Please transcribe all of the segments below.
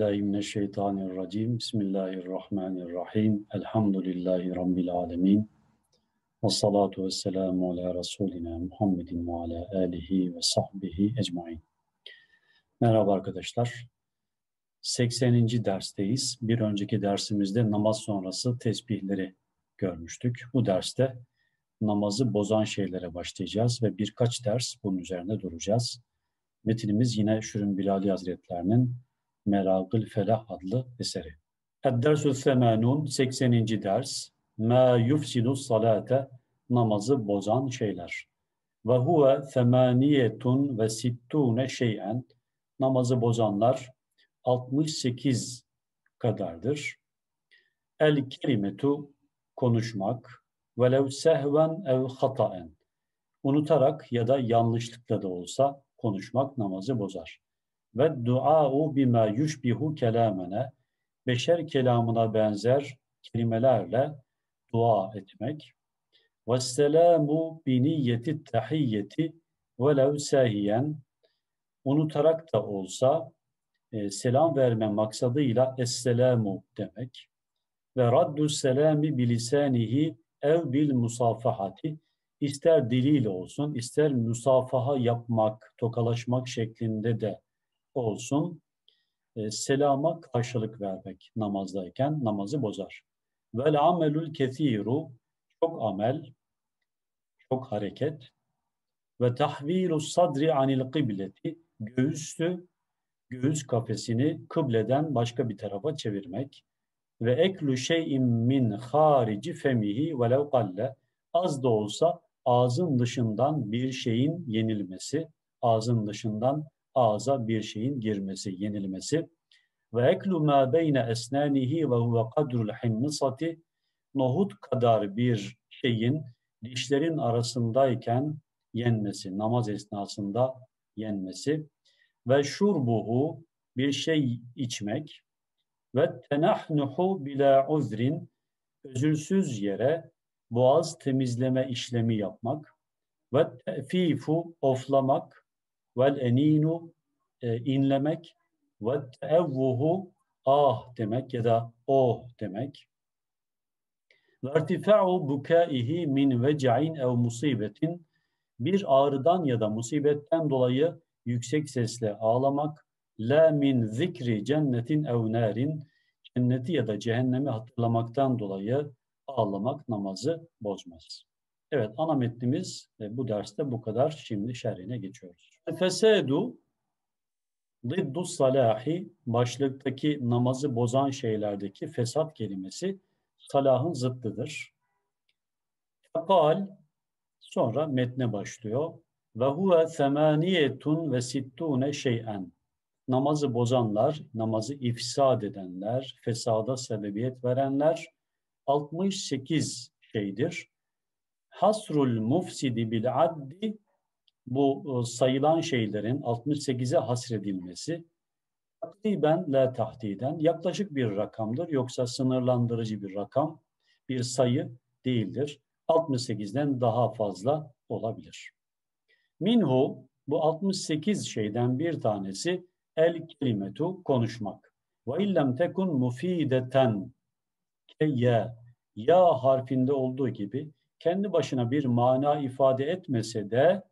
billahi mineşşeytanirracim. Bismillahirrahmanirrahim. Elhamdülillahi Rabbil alemin. Ve salatu ve selamu ala Resulina Muhammedin ve ala alihi ve sahbihi ecmain. Merhaba arkadaşlar. 80. dersteyiz. Bir önceki dersimizde namaz sonrası tesbihleri görmüştük. Bu derste namazı bozan şeylere başlayacağız ve birkaç ders bunun üzerine duracağız. Metinimiz yine Şürün Bilali Hazretlerinin Meragıl Felah adlı eseri. Eddersü Semenun 80. ders Ma yufsidu salate namazı bozan şeyler. Ve huve semaniyetun ve sittune şeyen namazı bozanlar 68 kadardır. El kelimetu konuşmak velev sehven ev hataen unutarak ya da yanlışlıkla da olsa konuşmak namazı bozar. Ve dua'u bima yushbihu kelamene beşer kelamına benzer kelimelerle dua etmek. Ve selamu bi niyeti tahiyyeti velev sahiyen unutarak da olsa e, selam verme maksadıyla esselamu demek. Ve raddu selami bilisanihi ev bil musafahati ister diliyle olsun, ister musafaha yapmak, tokalaşmak şeklinde de olsun, e, selama karşılık vermek namazdayken namazı bozar. Vel amelul kethiru, çok amel, çok hareket. Ve tahvilu sadri anil kıbleti, göğüstü, göğüs kafesini kıbleden başka bir tarafa çevirmek. Ve eklu şeyin min harici femihi velev kalle, az da olsa ağzın dışından bir şeyin yenilmesi, ağzın dışından ağza bir şeyin girmesi, yenilmesi. Ve eklu ma beyne esnanihi ve huve kadrul hinnisati. Nohut kadar bir şeyin dişlerin arasındayken yenmesi, namaz esnasında yenmesi. Ve şurbuhu bir şey içmek. Ve tenahnuhu bila uzrin özürsüz yere boğaz temizleme işlemi yapmak. Ve tefifu oflamak vel eninu e, inlemek. Ve teevvuhu ah demek ya da oh demek. Ve irtifa'u bukaihi min vec'in ev musibetin. Bir ağrıdan ya da musibetten dolayı yüksek sesle ağlamak. La min zikri cennetin ev narin. Cenneti ya da cehennemi hatırlamaktan dolayı ağlamak namazı bozmaz. Evet ana metnimiz e, bu derste bu kadar. Şimdi şerhine geçiyoruz. Fesedu Ziddu salahi başlıktaki namazı bozan şeylerdeki fesat kelimesi salahın zıttıdır. Fakal sonra metne başlıyor. Ve huve semaniyetun ve sittune şeyen. Namazı bozanlar, namazı ifsad edenler, fesada sebebiyet verenler 68 şeydir. Hasrul mufsidi bil addi bu e, sayılan şeylerin 68'e hasredilmesi takriben la tahdiden yaklaşık bir rakamdır. Yoksa sınırlandırıcı bir rakam, bir sayı değildir. 68'den daha fazla olabilir. Minhu bu 68 şeyden bir tanesi el kelimetu konuşmak. Ve illem tekun mufideten ke ye ya harfinde olduğu gibi kendi başına bir mana ifade etmese de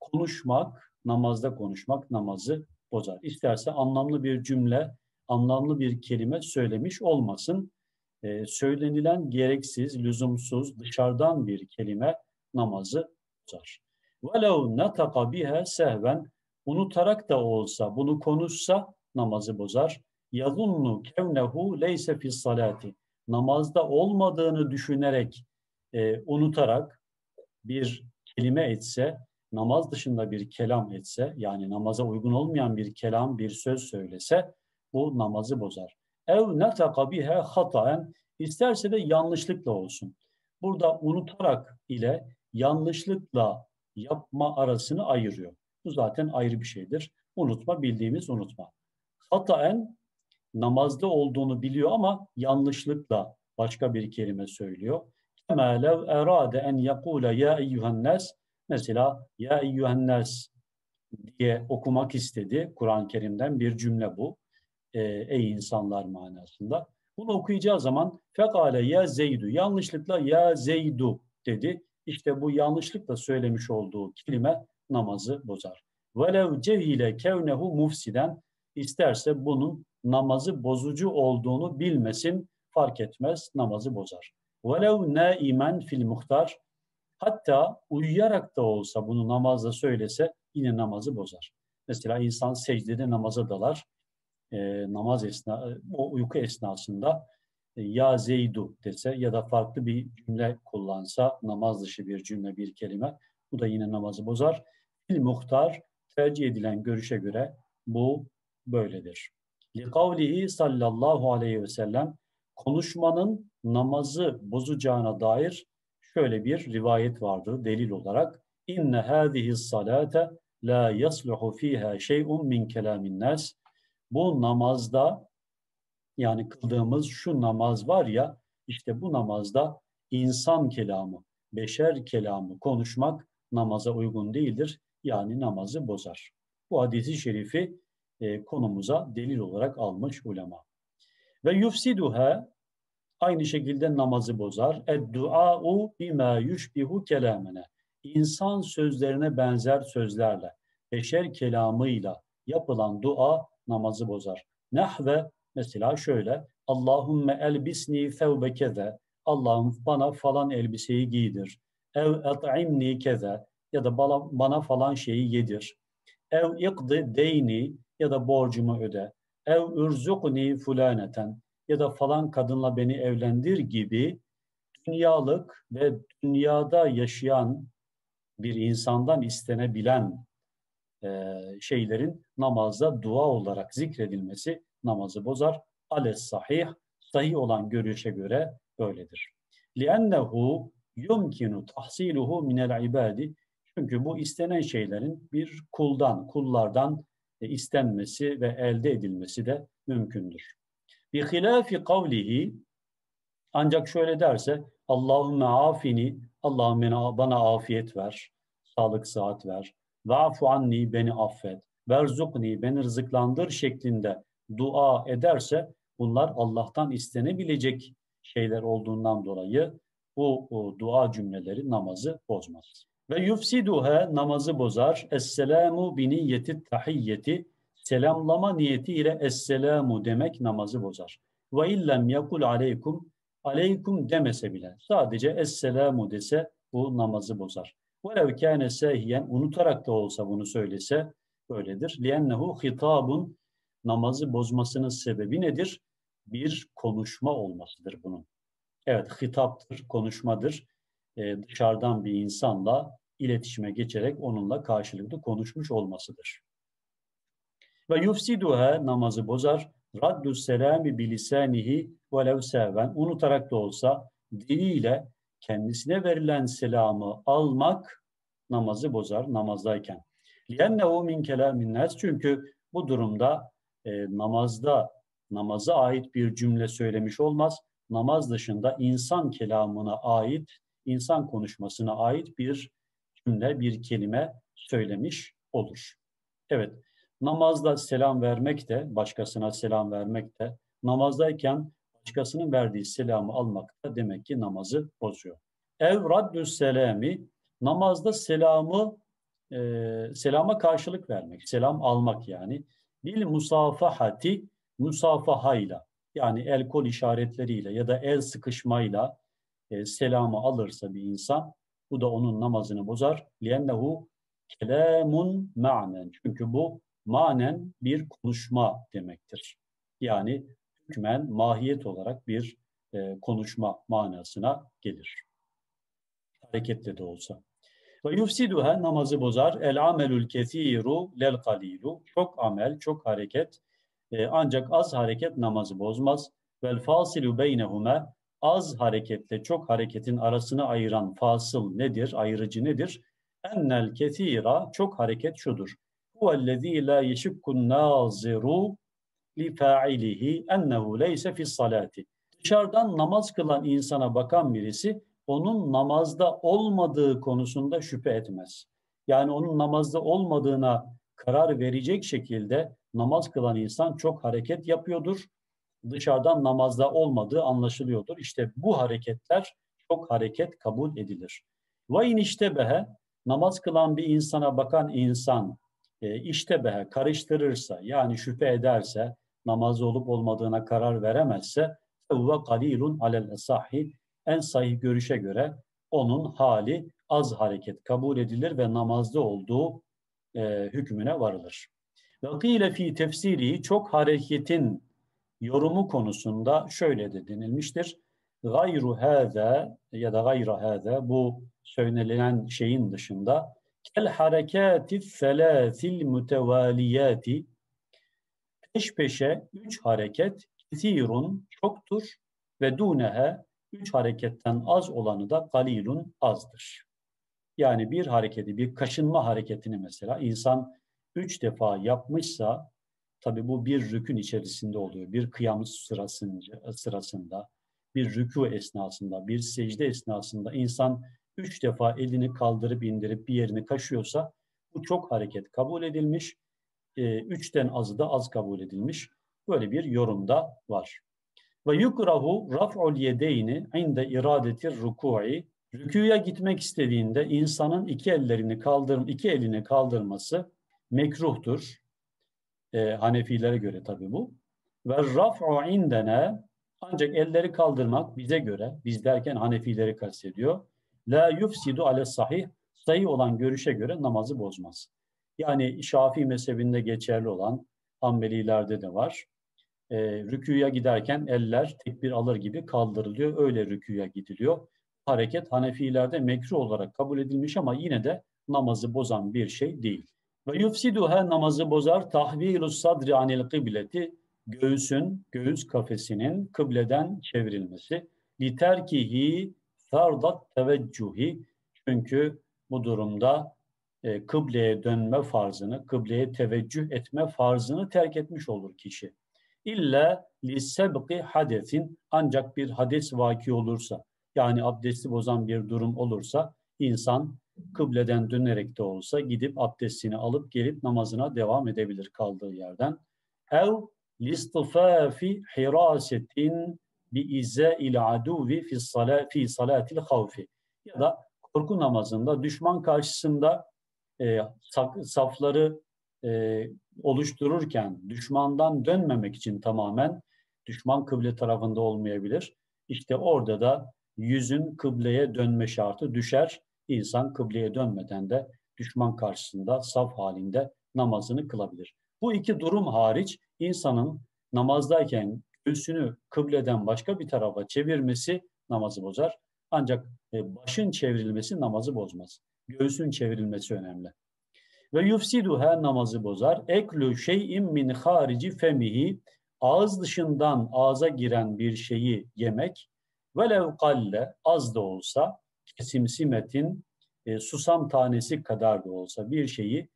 konuşmak, namazda konuşmak namazı bozar. İsterse anlamlı bir cümle, anlamlı bir kelime söylemiş olmasın. Ee, söylenilen gereksiz, lüzumsuz, dışarıdan bir kelime namazı bozar. وَلَوْ نَتَقَ بِهَا sehven Unutarak da olsa, bunu konuşsa namazı bozar. يَظُنُّ كَوْنَهُ لَيْسَ فِي salati Namazda olmadığını düşünerek e, unutarak bir kelime etse, namaz dışında bir kelam etse, yani namaza uygun olmayan bir kelam, bir söz söylese, bu namazı bozar. Ev netaka bihe hataen, isterse de yanlışlıkla olsun. Burada unutarak ile yanlışlıkla yapma arasını ayırıyor. Bu zaten ayrı bir şeydir. Unutma bildiğimiz unutma. Hataen namazda olduğunu biliyor ama yanlışlıkla başka bir kelime söylüyor. Kema lev erade en yakule ya eyyuhen nas mesela ya eyyuhen nas diye okumak istedi. Kur'an-ı Kerim'den bir cümle bu. e, ey insanlar manasında. Bunu okuyacağı zaman fekale ya Zeydu yanlışlıkla ya Zeydu dedi. İşte bu yanlışlıkla söylemiş olduğu kelime namazı bozar. Velev cehile kevnehu mufsiden isterse bunun namazı bozucu olduğunu bilmesin fark etmez namazı bozar. Velev naimen fil muhtar hatta uyuyarak da olsa bunu namazda söylese yine namazı bozar. Mesela insan secdede namaza dalar. E, namaz esna, o uyku esnasında e, ya Zeydu dese ya da farklı bir cümle kullansa namaz dışı bir cümle bir kelime bu da yine namazı bozar. Fil muhtar tercih edilen görüşe göre bu böyledir. Likavlihi sallallahu aleyhi ve sellem konuşmanın namazı bozacağına dair şöyle bir rivayet vardır delil olarak. İnne hâzihi salate la yasluhu fiha şey'un min kelamin nas. Bu namazda yani kıldığımız şu namaz var ya işte bu namazda insan kelamı, beşer kelamı konuşmak namaza uygun değildir. Yani namazı bozar. Bu hadisi şerifi e, konumuza delil olarak almış ulema. Ve yufsiduha aynı şekilde namazı bozar. Ed-dua'u bima yushbihu kelamene. İnsan sözlerine benzer sözlerle, beşer kelamıyla yapılan dua namazı bozar. Nahve mesela şöyle Allahümme elbisni fevbe keze Allah'ım bana falan elbiseyi giydir. Ev et'imni keze ya da bana, bana falan şeyi yedir. Ev ikdi deyni ya da borcumu öde ev ürzukni fulaneten ya da falan kadınla beni evlendir gibi dünyalık ve dünyada yaşayan bir insandan istenebilen e, şeylerin namazda dua olarak zikredilmesi namazı bozar. Ales sahih, sahih olan görüşe göre böyledir. لِأَنَّهُ يُمْكِنُ تَحْسِيلُهُ مِنَ الْعِبَادِ Çünkü bu istenen şeylerin bir kuldan, kullardan istenmesi ve elde edilmesi de mümkündür. Bi hilafi kavlihi ancak şöyle derse Allahümme afini Allah'ım bana afiyet ver, sağlık sıhhat ver. Va'fu anni beni affet. Verzukni beni rızıklandır şeklinde dua ederse bunlar Allah'tan istenebilecek şeyler olduğundan dolayı bu dua cümleleri namazı bozmaz. Ve yufsiduha namazı bozar. Esselamu bi niyeti tahiyyeti selamlama niyetiyle esselamu demek namazı bozar. Ve illem yakul aleykum aleykum demese bile sadece esselamu dese bu namazı bozar. Velev kâne sehiyen unutarak da olsa bunu söylese böyledir. Liennehu hitabun namazı bozmasının sebebi nedir? Bir konuşma olmasıdır bunun. Evet hitaptır, konuşmadır e, dışarıdan bir insanla iletişime geçerek onunla karşılıklı konuşmuş olmasıdır. Ve yufsiduha namazı bozar. Raddu selami bilisanihi velev sevven. Unutarak da olsa diliyle kendisine verilen selamı almak namazı bozar namazdayken. Liennehu min kelamin nas. Çünkü bu durumda e, namazda namaza ait bir cümle söylemiş olmaz. Namaz dışında insan kelamına ait insan konuşmasına ait bir cümle, bir kelime söylemiş olur. Evet, namazda selam vermek de, başkasına selam vermek de, namazdayken başkasının verdiği selamı almak da demek ki namazı bozuyor. Ev raddü selami, namazda selamı, e, selama karşılık vermek, selam almak yani. Bil musafahati, musafahayla, yani el kol işaretleriyle ya da el sıkışmayla e, selamı alırsa bir insan bu da onun namazını bozar. لِيَنَّهُ kelamun manen. Çünkü bu manen bir konuşma demektir. Yani hükmen mahiyet olarak bir e, konuşma manasına gelir. Hareketle de olsa. Ve yufsiduha namazı bozar. El amelul kesiru lel kalilu. Çok amel, çok hareket. E, ancak az hareket namazı bozmaz. Vel fasilu beynehume az hareketle çok hareketin arasını ayıran fasıl nedir, ayırıcı nedir? Ennel kethira çok hareket şudur. Huvellezî la yeşikkun naziru li fa'ilihi ennehu leyse fis salati. Dışarıdan namaz kılan insana bakan birisi onun namazda olmadığı konusunda şüphe etmez. Yani onun namazda olmadığına karar verecek şekilde namaz kılan insan çok hareket yapıyordur. Dışarıdan namazda olmadığı anlaşılıyordur. İşte bu hareketler çok hareket kabul edilir. Ve in iştebehe namaz kılan bir insana bakan insan e, iştebehe karıştırırsa yani şüphe ederse namaz olup olmadığına karar veremezse ve kalilun alel esahi en sahih görüşe göre onun hali az hareket kabul edilir ve namazda olduğu e, hükmüne varılır. Ve kıyle fi tefsiri çok hareketin yorumu konusunda şöyle de denilmiştir. Gayru hâze ya da gayra hâze bu söylenilen şeyin dışında kel harekati felâsil mütevaliyati peş peşe üç hareket kesirun çoktur ve dunehe üç hareketten az olanı da galilun azdır. Yani bir hareketi, bir kaşınma hareketini mesela insan üç defa yapmışsa, tabi bu bir rükün içerisinde oluyor. Bir kıyam sırasında, sırasında, bir rükû esnasında, bir secde esnasında insan üç defa elini kaldırıp indirip bir yerini kaşıyorsa bu çok hareket kabul edilmiş. E, üçten azı da az kabul edilmiş. Böyle bir yorumda var. Ve yukrahu raf'ul yedeyni inde iradeti ruku'i rüküye gitmek istediğinde insanın iki ellerini kaldır iki elini kaldırması mekruhtur. E, Hanefilere göre tabi bu. Ve raf'u indene ancak elleri kaldırmak bize göre, biz derken Hanefileri kastediyor. La yufsidu ale sahih, sahih olan görüşe göre namazı bozmaz. Yani Şafii mezhebinde geçerli olan Hanbelilerde de var. E, rüküye giderken eller tekbir alır gibi kaldırılıyor. Öyle rüküye gidiliyor. Hareket Hanefilerde mekruh olarak kabul edilmiş ama yine de namazı bozan bir şey değil. Ve yufsiduha namazı bozar tahvilus sadri anil kıbleti göğsün, göğüs kafesinin kıbleden çevrilmesi. Literkihi fardat teveccühi çünkü bu durumda e, kıbleye dönme farzını, kıbleye teveccüh etme farzını terk etmiş olur kişi. İlla lisebki hadesin ancak bir hades vaki olursa yani abdesti bozan bir durum olursa insan kıbleden dönerek de olsa gidip abdestini alıp gelip namazına devam edebilir kaldığı yerden. Ev listifafi hirasetin bi izze il aduvi fi salat fi salatil havfi ya da korku namazında düşman karşısında e, safları e, oluştururken düşmandan dönmemek için tamamen düşman kıble tarafında olmayabilir. İşte orada da yüzün kıbleye dönme şartı düşer. İnsan kıbleye dönmeden de düşman karşısında saf halinde namazını kılabilir. Bu iki durum hariç insanın namazdayken göğsünü kıbleden başka bir tarafa çevirmesi namazı bozar. Ancak e, başın çevrilmesi namazı bozmaz. Göğsün çevrilmesi önemli. Ve yufsiduha namazı bozar. Eklu şeyin min harici femihi ağız dışından ağza giren bir şeyi yemek velev kalle az da olsa kesimsimetin e, susam tanesi kadar da olsa bir şeyi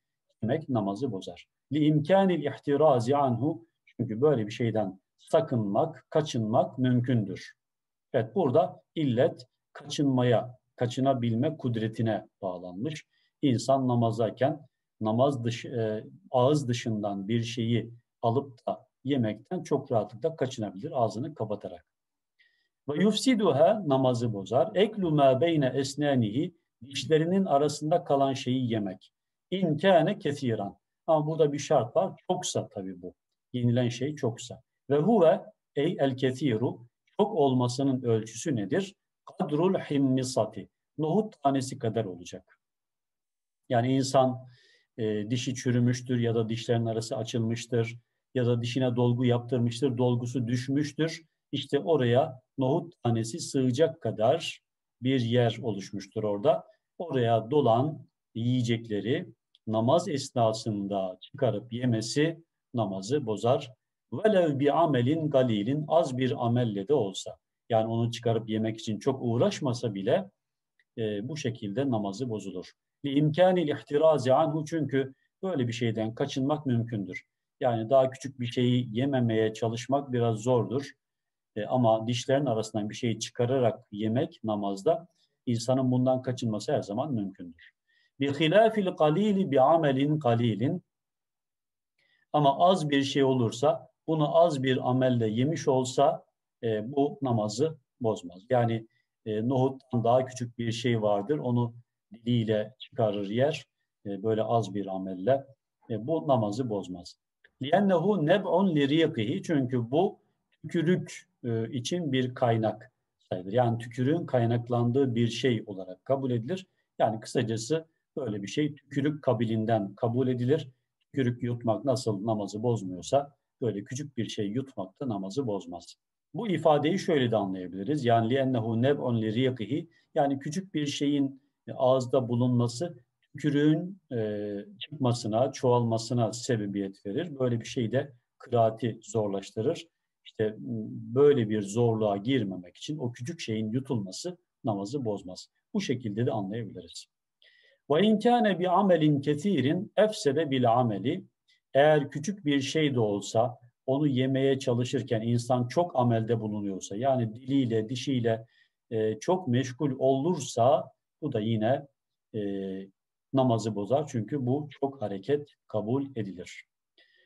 yemek namazı bozar. Li imkanil ihtirazi anhu çünkü böyle bir şeyden sakınmak, kaçınmak mümkündür. Evet burada illet kaçınmaya, kaçınabilme kudretine bağlanmış. İnsan namazdayken namaz dış, e, ağız dışından bir şeyi alıp da yemekten çok rahatlıkla kaçınabilir ağzını kapatarak. Ve yufsiduha namazı bozar. Eklu ma beyne esnanihi dişlerinin arasında kalan şeyi yemek. İn kâne kesiran. Ama burada bir şart var. Çoksa tabii bu. Yenilen şey çoksa. Ve huve ey el kethiru çok olmasının ölçüsü nedir? Kadrul himmisati. Nohut tanesi kadar olacak. Yani insan e, dişi çürümüştür ya da dişlerin arası açılmıştır ya da dişine dolgu yaptırmıştır, dolgusu düşmüştür. İşte oraya nohut tanesi sığacak kadar bir yer oluşmuştur orada. Oraya dolan yiyecekleri namaz esnasında çıkarıp yemesi namazı bozar. Velev bir amelin galilin az bir amelle de olsa. Yani onu çıkarıp yemek için çok uğraşmasa bile e, bu şekilde namazı bozulur. Li imkanil ihtirazi anhu çünkü böyle bir şeyden kaçınmak mümkündür. Yani daha küçük bir şeyi yememeye çalışmak biraz zordur. E, ama dişlerin arasından bir şeyi çıkararak yemek namazda insanın bundan kaçınması her zaman mümkündür. Bi hilafil kalili bi amelin kalilin ama az bir şey olursa bunu az bir amelle yemiş olsa e, bu namazı bozmaz. Yani e, nohuttan daha küçük bir şey vardır. Onu diliyle çıkarır yer e, böyle az bir amelle. E, bu namazı bozmaz. لِيَنَّهُ نَبْعٌ لِرِيَقِهِ Çünkü bu tükürük e, için bir kaynak sayılır. Yani tükürüğün kaynaklandığı bir şey olarak kabul edilir. Yani kısacası böyle bir şey tükürük kabilinden kabul edilir. Tükürük yutmak nasıl namazı bozmuyorsa böyle küçük bir şey yutmak da namazı bozmaz. Bu ifadeyi şöyle de anlayabiliriz. Yani li'ennehu neb'un li yani küçük bir şeyin ağızda bulunması tükürüğün e, çıkmasına, çoğalmasına sebebiyet verir. Böyle bir şey de kıraati zorlaştırır. İşte böyle bir zorluğa girmemek için o küçük şeyin yutulması namazı bozmaz. Bu şekilde de anlayabiliriz. Ve in kana bi amelin kesirin efsede bil ameli eğer küçük bir şey de olsa onu yemeye çalışırken insan çok amelde bulunuyorsa yani diliyle dişiyle çok meşgul olursa bu da yine e, namazı bozar çünkü bu çok hareket kabul edilir.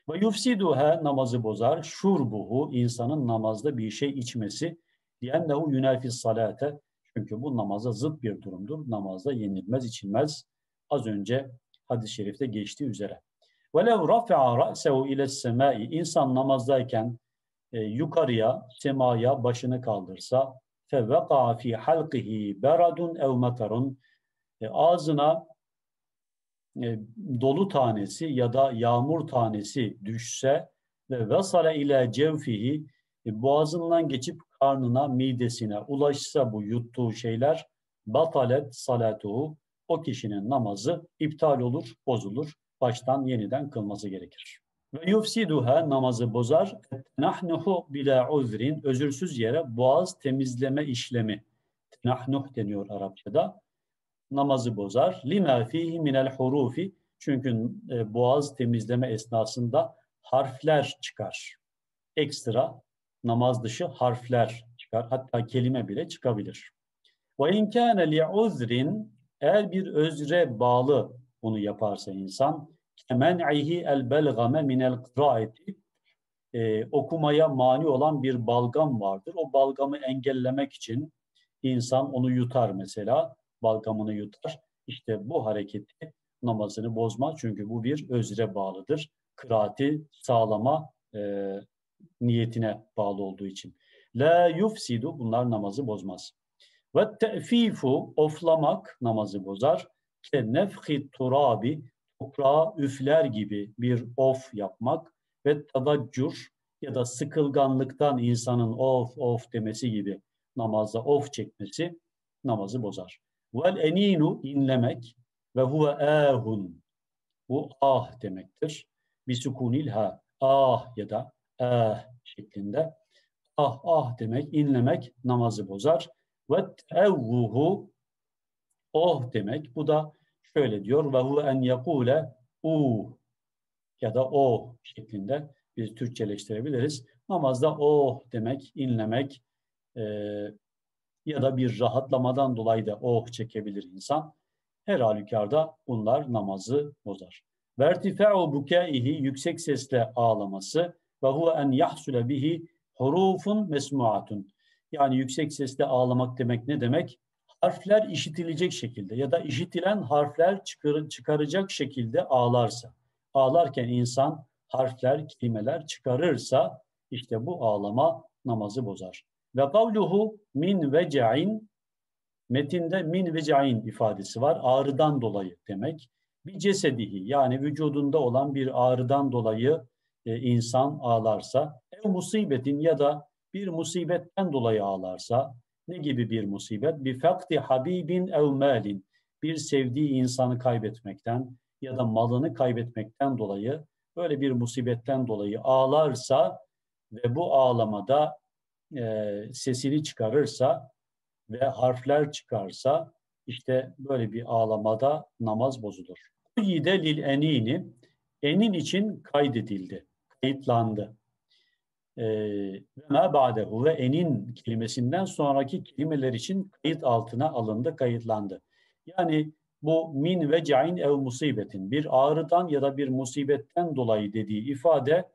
Ve yufsiduha namazı bozar. Şurbuhu insanın namazda bir şey içmesi. Diyennehu yünelfis salate. Çünkü bu namaza zıt bir durumdur. Namazda yenilmez, içilmez. Az önce hadis-i şerifte geçtiği üzere. وَلَوْ رَفَعَ رَأْسَهُ اِلَى السَّمَاءِ İnsan namazdayken e, yukarıya, semaya başını kaldırsa فَوَقَعَ ف۪ي حَلْقِهِ بَرَدٌ اَوْ مَتَرٌ Ağzına e, dolu tanesi ya da yağmur tanesi düşse ve vesale ile cevfihi e, boğazından geçip karnına, midesine ulaşsa bu yuttuğu şeyler batalet salatuhu o kişinin namazı iptal olur, bozulur. Baştan yeniden kılması gerekir. Ve yufsiduha namazı bozar. Nahnuhu bila uzrin özürsüz yere boğaz temizleme işlemi. Nahnuh deniyor Arapçada namazı bozar. Lima fihi minel hurufi çünkü e, boğaz temizleme esnasında harfler çıkar. Ekstra namaz dışı harfler çıkar. Hatta kelime bile çıkabilir. Ve in kana eğer bir özre bağlı bunu yaparsa insan kemen'ihi el belgame minel kıraati e, okumaya mani olan bir balgam vardır. O balgamı engellemek için insan onu yutar mesela balgamını yutar. İşte bu hareketi namazını bozmaz. Çünkü bu bir özre bağlıdır. Kıraati sağlama e, niyetine bağlı olduğu için. La yufsidu bunlar namazı bozmaz. Ve te'fifu oflamak namazı bozar. Ke nefhi turabi toprağa üfler gibi bir of yapmak ve tadaccur ya da sıkılganlıktan insanın of of demesi gibi namazda of çekmesi namazı bozar. Vel eninu inlemek ve huve ahun. Bu ah demektir. Bir sukunil ha. Ah ya da ah şeklinde. Ah ah demek, inlemek namazı bozar. Ve tevvuhu oh demek. Bu da şöyle diyor. Ve huve en yakule u ya da o şeklinde biz Türkçeleştirebiliriz. Namazda oh demek, inlemek, e, ya da bir rahatlamadan dolayı da oh çekebilir insan. Her halükarda bunlar namazı bozar. Vertifa'u bukaihi yüksek sesle ağlaması ve huve en yahsule bihi hurufun mesmuatun. Yani yüksek sesle ağlamak demek ne demek? Harfler işitilecek şekilde ya da işitilen harfler çıkar, çıkaracak şekilde ağlarsa. Ağlarken insan harfler, kelimeler çıkarırsa işte bu ağlama namazı bozar. Ve kavluhu min veca'in metinde min veca'in ifadesi var. Ağrıdan dolayı demek. Bir cesedihi yani vücudunda olan bir ağrıdan dolayı e, insan ağlarsa ev musibetin ya da bir musibetten dolayı ağlarsa ne gibi bir musibet? Bir fakti habibin ev malin bir sevdiği insanı kaybetmekten ya da malını kaybetmekten dolayı böyle bir musibetten dolayı ağlarsa ve bu ağlamada e, sesini çıkarırsa ve harfler çıkarsa işte böyle bir ağlamada namaz bozulur. Yide lil enini enin için kaydedildi, kayıtlandı. Ve ma ba'dehu ve enin kelimesinden sonraki kelimeler için kayıt altına alındı, kayıtlandı. Yani Bu min ve cain ev musibetin bir ağrıdan ya da bir musibetten dolayı dediği ifade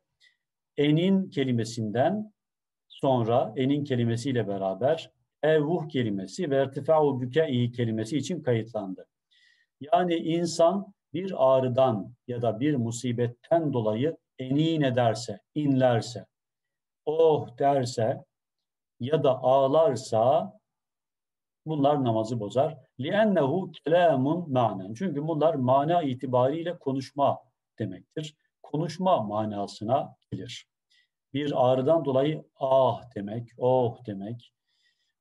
enin kelimesinden sonra enin kelimesiyle beraber evvuh kelimesi ve ertifa'u bükei kelimesi için kayıtlandı. Yani insan bir ağrıdan ya da bir musibetten dolayı enin ederse, inlerse, oh derse ya da ağlarsa bunlar namazı bozar. لِأَنَّهُ كَلَامٌ manen. Çünkü bunlar mana itibariyle konuşma demektir. Konuşma manasına gelir. Bir ağrıdan dolayı ah demek, oh demek.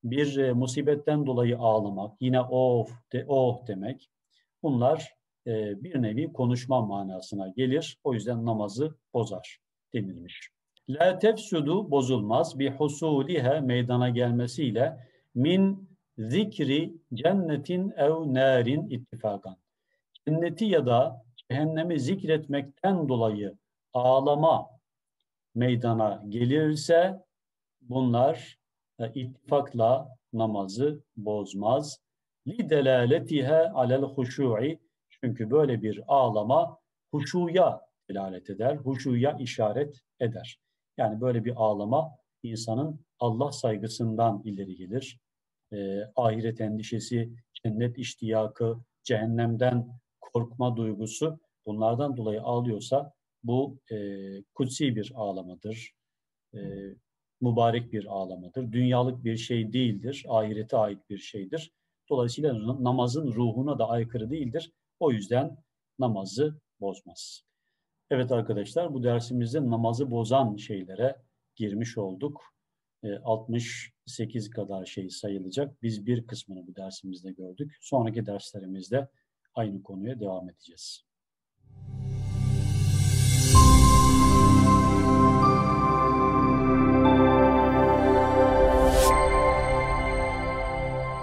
Bir e, musibetten dolayı ağlamak, yine of, de, oh demek. Bunlar e, bir nevi konuşma manasına gelir. O yüzden namazı bozar denilmiş. La tefsudu bozulmaz bir husulihe meydana gelmesiyle min zikri cennetin ev narin ittifakan. Cenneti ya da cehennemi zikretmekten dolayı ağlama meydana gelirse bunlar e, ittifakla namazı bozmaz. Delaletihe alel huşu'i çünkü böyle bir ağlama huşuya delalet eder, huşuya işaret eder. Yani böyle bir ağlama insanın Allah saygısından ileri gelir. E, ahiret endişesi, cennet iştiyakı, cehennemden korkma duygusu bunlardan dolayı ağlıyorsa bu e, kutsi bir ağlamadır. E, mübarek bir ağlamadır. Dünyalık bir şey değildir. Ahirete ait bir şeydir. Dolayısıyla namazın ruhuna da aykırı değildir. O yüzden namazı bozmaz. Evet arkadaşlar bu dersimizde namazı bozan şeylere girmiş olduk. 68 kadar şey sayılacak. Biz bir kısmını bu dersimizde gördük. Sonraki derslerimizde aynı konuya devam edeceğiz.